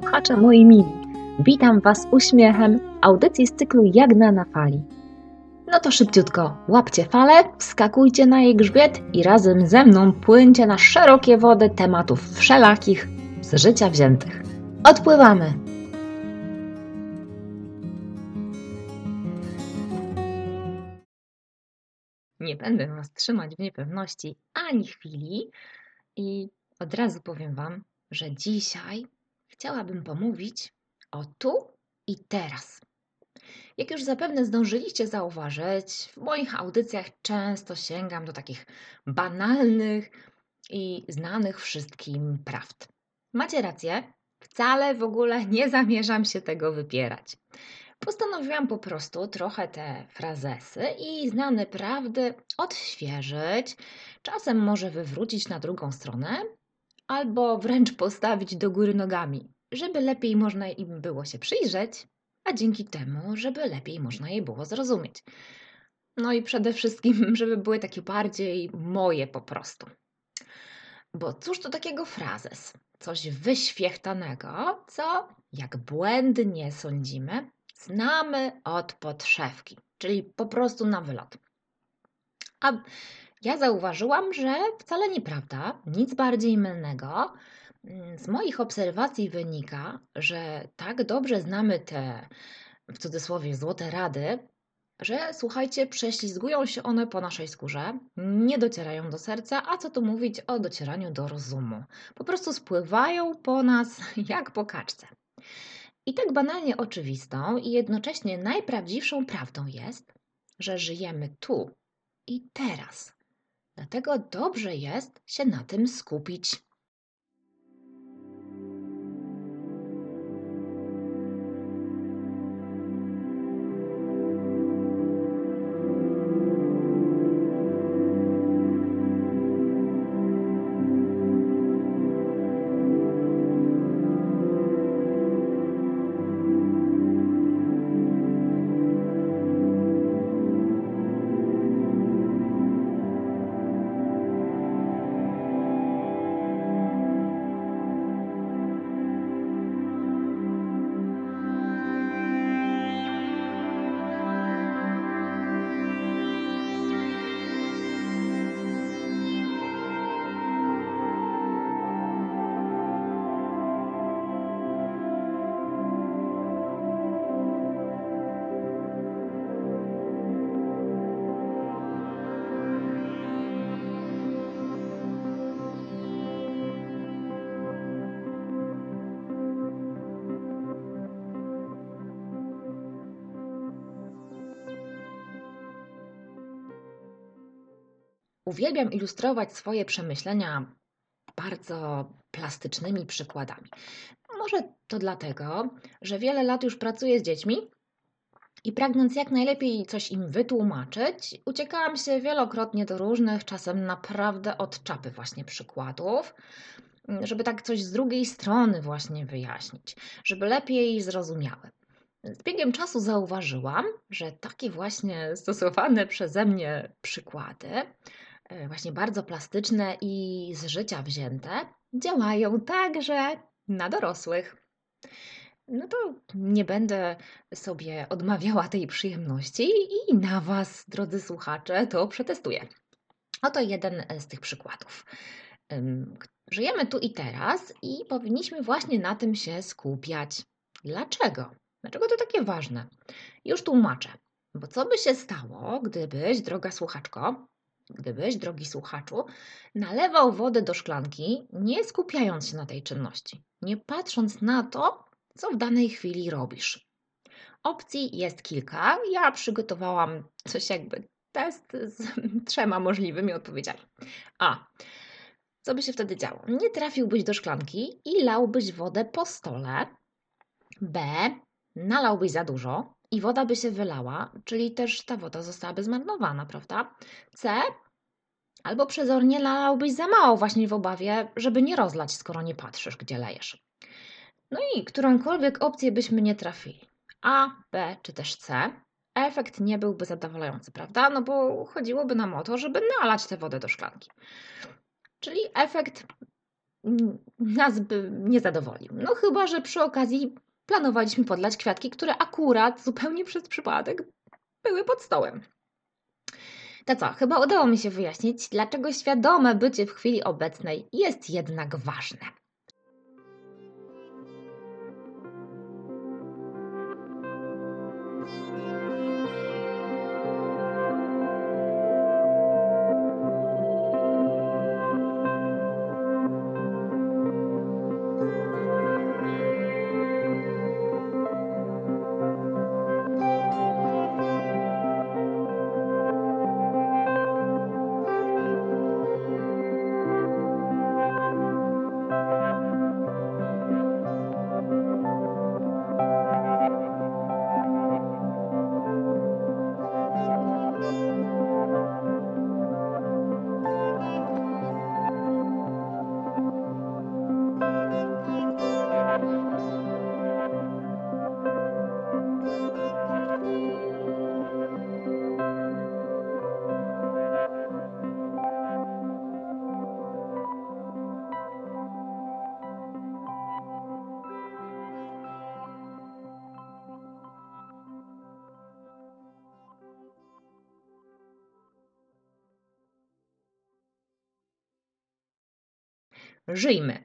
słuchacze moi mili. Witam Was uśmiechem audycji z cyklu Jagna na fali. No to szybciutko, łapcie falę, wskakujcie na jej grzbiet i razem ze mną płyńcie na szerokie wody tematów wszelakich z życia wziętych. Odpływamy! Nie będę Was trzymać w niepewności ani chwili i od razu powiem Wam, że dzisiaj chciałabym pomówić o tu i teraz. Jak już zapewne zdążyliście zauważyć, w moich audycjach często sięgam do takich banalnych i znanych wszystkim prawd. Macie rację, wcale w ogóle nie zamierzam się tego wypierać. Postanowiłam po prostu trochę te frazesy i znane prawdy odświeżyć, czasem może wywrócić na drugą stronę, albo wręcz postawić do góry nogami, żeby lepiej można im było się przyjrzeć, a dzięki temu, żeby lepiej można je było zrozumieć. No i przede wszystkim, żeby były takie bardziej moje po prostu. Bo cóż to takiego frazes? Coś wyświechtanego, co, jak błędnie sądzimy, znamy od podszewki, czyli po prostu na wylot. A ja zauważyłam, że wcale nieprawda, nic bardziej mylnego. Z moich obserwacji wynika, że tak dobrze znamy te, w cudzysłowie, złote rady, że słuchajcie, prześlizgują się one po naszej skórze, nie docierają do serca, a co tu mówić o docieraniu do rozumu. Po prostu spływają po nas jak po kaczce. I tak banalnie oczywistą i jednocześnie najprawdziwszą prawdą jest, że żyjemy tu i teraz. Dlatego dobrze jest się na tym skupić. Uwielbiam ilustrować swoje przemyślenia bardzo plastycznymi przykładami. Może to dlatego, że wiele lat już pracuję z dziećmi i pragnąc jak najlepiej coś im wytłumaczyć, uciekałam się wielokrotnie do różnych, czasem naprawdę od czapy właśnie przykładów, żeby tak coś z drugiej strony właśnie wyjaśnić, żeby lepiej zrozumiały. Z biegiem czasu zauważyłam, że takie właśnie stosowane przeze mnie przykłady właśnie bardzo plastyczne i z życia wzięte, działają także na dorosłych. No to nie będę sobie odmawiała tej przyjemności i na Was, drodzy słuchacze, to przetestuję. Oto jeden z tych przykładów. Żyjemy tu i teraz i powinniśmy właśnie na tym się skupiać. Dlaczego? Dlaczego to takie ważne? Już tłumaczę. Bo co by się stało, gdybyś, droga słuchaczko, gdybyś, drogi słuchaczu, nalewał wodę do szklanki, nie skupiając się na tej czynności, nie patrząc na to, co w danej chwili robisz. Opcji jest kilka. Ja przygotowałam coś jakby test z trzema możliwymi odpowiedziami. A. Co by się wtedy działo? Nie trafiłbyś do szklanki i lałbyś wodę po stole. B. Nalałbyś za dużo i woda by się wylała, czyli też ta woda zostałaby zmarnowana, prawda? C. Albo przezornie lałbyś za mało właśnie w obawie, żeby nie rozlać, skoro nie patrzysz, gdzie lejesz. No i którąkolwiek opcję byśmy nie trafili, A, B czy też C, efekt nie byłby zadowalający, prawda? No bo chodziłoby nam o to, żeby nalać tę wodę do szklanki. Czyli efekt nas by nie zadowolił. No chyba, że przy okazji planowaliśmy podlać kwiatki, które akurat zupełnie przez przypadek były pod stołem. To co, chyba udało mi się wyjaśnić, dlaczego świadome bycie w chwili obecnej jest jednak ważne. Żyjmy.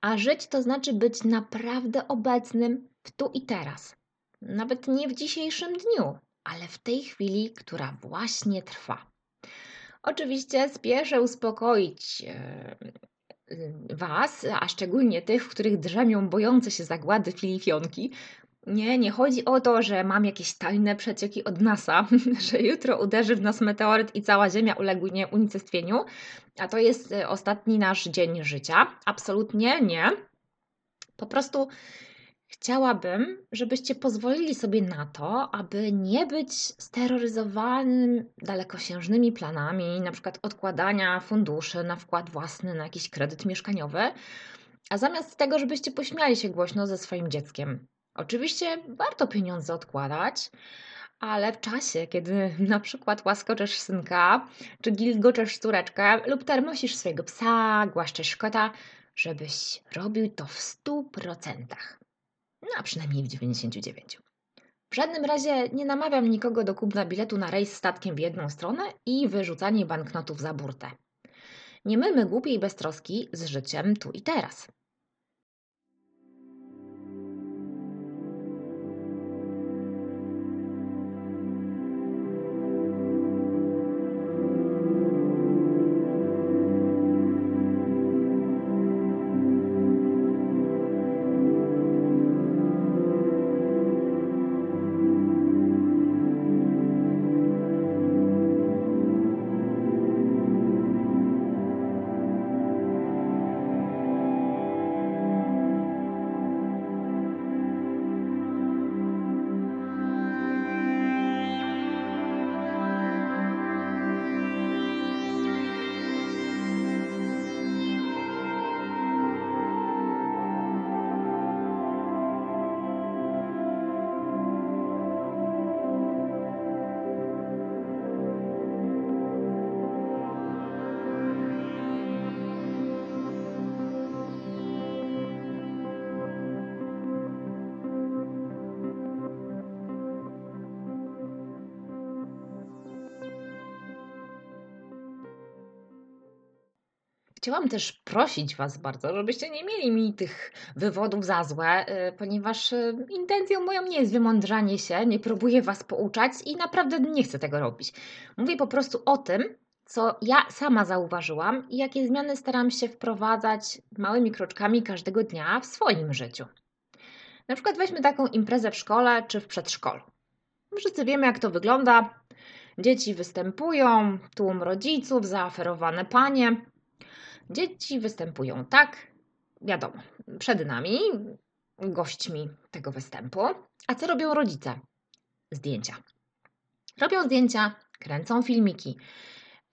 A żyć to znaczy być naprawdę obecnym w tu i teraz. Nawet nie w dzisiejszym dniu, ale w tej chwili, która właśnie trwa. Oczywiście spieszę uspokoić e, Was, a szczególnie tych, w których drzemią bojące się zagłady filifionki, nie, nie chodzi o to, że mam jakieś tajne przecieki od NASA, że jutro uderzy w nas meteoryt i cała Ziemia ulegnie unicestwieniu, a to jest e, ostatni nasz dzień życia. Absolutnie nie. Po prostu chciałabym, żebyście pozwolili sobie na to, aby nie być steroryzowanym dalekosiężnymi planami, na przykład odkładania funduszy na wkład własny, na jakiś kredyt mieszkaniowy, a zamiast tego, żebyście pośmiali się głośno ze swoim dzieckiem. Oczywiście warto pieniądze odkładać, ale w czasie, kiedy na przykład łaskoczesz synka, czy gilgoczesz córeczkę, lub termosisz swojego psa, głaszczesz kota, żebyś robił to w 100%. No, a przynajmniej w 99%. W żadnym razie nie namawiam nikogo do kupna biletu na rejs statkiem w jedną stronę i wyrzucanie banknotów za burtę. Nie mymy głupiej beztroski z życiem tu i teraz. Chciałam też prosić Was bardzo, żebyście nie mieli mi tych wywodów za złe, y, ponieważ y, intencją moją nie jest wymądrzanie się, nie próbuję Was pouczać i naprawdę nie chcę tego robić. Mówię po prostu o tym, co ja sama zauważyłam i jakie zmiany staram się wprowadzać małymi kroczkami każdego dnia w swoim życiu. Na przykład weźmy taką imprezę w szkole czy w przedszkolu. Wszyscy wiemy, jak to wygląda. Dzieci występują, tłum rodziców, zaaferowane panie. Dzieci występują tak, wiadomo, przed nami, gośćmi tego występu. A co robią rodzice? Zdjęcia. Robią zdjęcia, kręcą filmiki.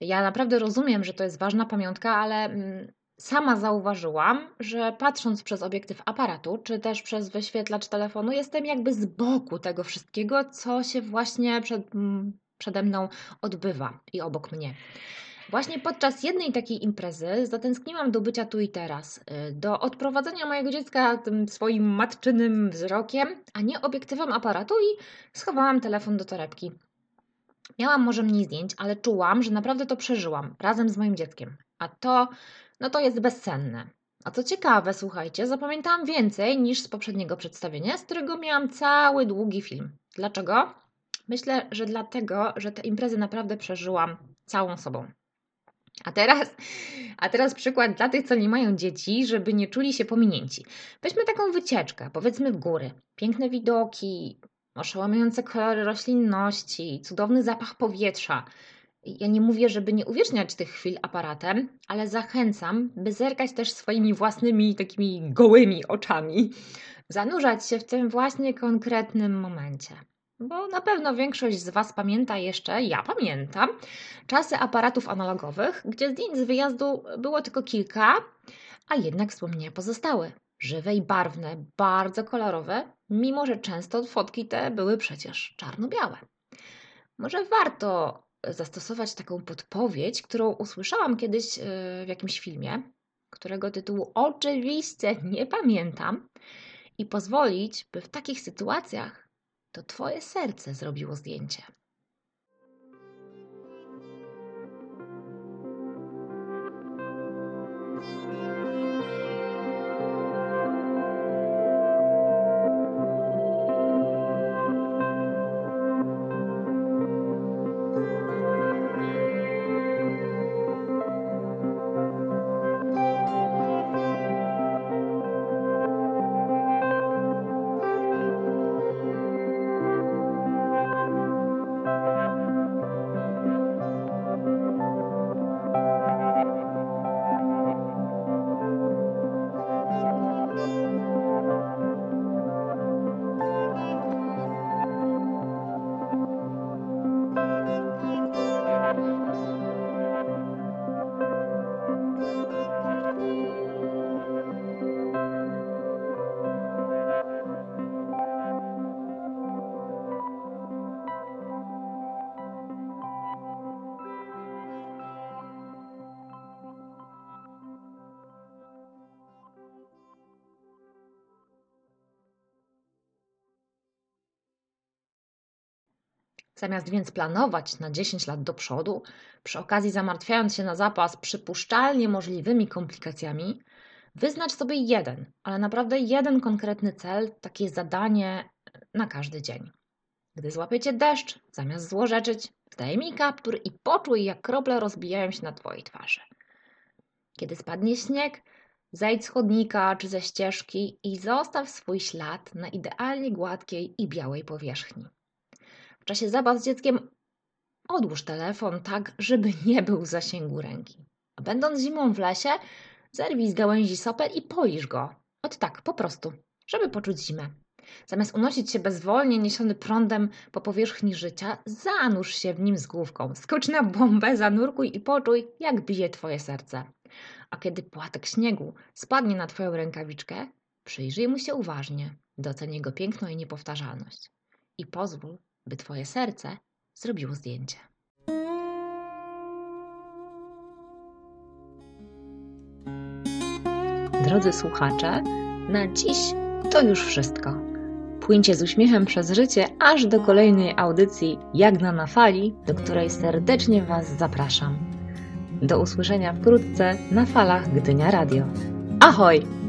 Ja naprawdę rozumiem, że to jest ważna pamiątka, ale mm, sama zauważyłam, że patrząc przez obiektyw aparatu, czy też przez wyświetlacz telefonu, jestem jakby z boku tego wszystkiego, co się właśnie przed, mm, przede mną odbywa i obok mnie. Właśnie podczas jednej takiej imprezy zatęskniłam do bycia tu i teraz, y, do odprowadzenia mojego dziecka tym swoim matczynym wzrokiem, a nie obiektywem aparatu i schowałam telefon do torebki. Miałam może mniej zdjęć, ale czułam, że naprawdę to przeżyłam razem z moim dzieckiem. A to, no to jest bezcenne. A co ciekawe, słuchajcie, zapamiętałam więcej niż z poprzedniego przedstawienia, z którego miałam cały długi film. Dlaczego? Myślę, że dlatego, że te imprezy naprawdę przeżyłam całą sobą. A teraz, a teraz przykład dla tych, co nie mają dzieci, żeby nie czuli się pominięci. Weźmy taką wycieczkę, powiedzmy w góry. Piękne widoki, oszałamiające kolory roślinności, cudowny zapach powietrza. Ja nie mówię, żeby nie uwieczniać tych chwil aparatem, ale zachęcam, by zerkać też swoimi własnymi takimi gołymi oczami, zanurzać się w tym właśnie konkretnym momencie. Bo na pewno większość z Was pamięta jeszcze, ja pamiętam, czasy aparatów analogowych, gdzie zdjęć z wyjazdu było tylko kilka, a jednak wspomnienia pozostały. Żywe i barwne, bardzo kolorowe, mimo że często fotki te były przecież czarno-białe. Może warto zastosować taką podpowiedź, którą usłyszałam kiedyś e, w jakimś filmie, którego tytułu oczywiście nie pamiętam, i pozwolić, by w takich sytuacjach to Twoje serce zrobiło zdjęcie. Zamiast więc planować na 10 lat do przodu, przy okazji zamartwiając się na zapas przypuszczalnie możliwymi komplikacjami, wyznacz sobie jeden, ale naprawdę jeden konkretny cel, takie zadanie na każdy dzień. Gdy złapiecie deszcz, zamiast złorzeczyć, zdejmij kaptur i poczuj, jak krople rozbijają się na Twojej twarzy. Kiedy spadnie śnieg, zejdź z chodnika czy ze ścieżki i zostaw swój ślad na idealnie gładkiej i białej powierzchni. W czasie zabaw z dzieckiem odłóż telefon tak, żeby nie był w zasięgu ręki. A będąc zimą w lesie, zerwij z gałęzi sopel i polisz go. Ot tak, po prostu, żeby poczuć zimę. Zamiast unosić się bezwolnie, niesiony prądem po powierzchni życia, zanurz się w nim z główką. Skocz na bombę, zanurkuj i poczuj, jak bije twoje serce. A kiedy płatek śniegu spadnie na twoją rękawiczkę, przyjrzyj mu się uważnie, doceń jego piękno i niepowtarzalność. I pozwól, by Twoje serce zrobiło zdjęcie. Drodzy słuchacze, na dziś to już wszystko. Płyńcie z uśmiechem przez życie aż do kolejnej audycji Jagna na fali, do której serdecznie Was zapraszam. Do usłyszenia wkrótce na falach Gdynia Radio. Ahoj!